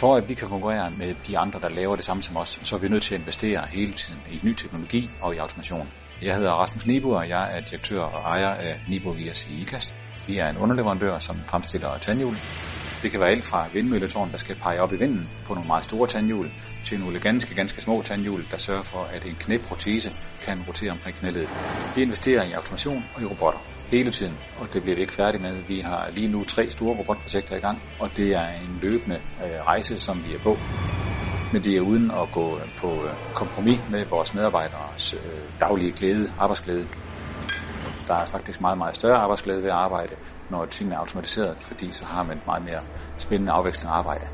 For at vi kan konkurrere med de andre, der laver det samme som os, så er vi nødt til at investere hele tiden i ny teknologi og i automation. Jeg hedder Rasmus Nibu, og jeg er direktør og ejer af Nibu Vias i IKAST. Vi er en underleverandør, som fremstiller tandhjul. Det kan være alt fra vindmølletårn, der skal pege op i vinden på nogle meget store tandhjul, til nogle ganske, ganske små tandhjul, der sørger for, at en knæprotese kan rotere omkring knæledet. Vi investerer i automation og i robotter hele tiden, og det bliver vi ikke færdige med. Vi har lige nu tre store robotprojekter i gang, og det er en løbende øh, rejse, som vi er på. Men det er uden at gå øh, på øh, kompromis med vores medarbejderes øh, daglige glæde, arbejdsglæde. Der er faktisk meget, meget større arbejdsglæde ved at arbejde, når tingene er automatiseret, fordi så har man meget mere spændende afveksling af arbejde.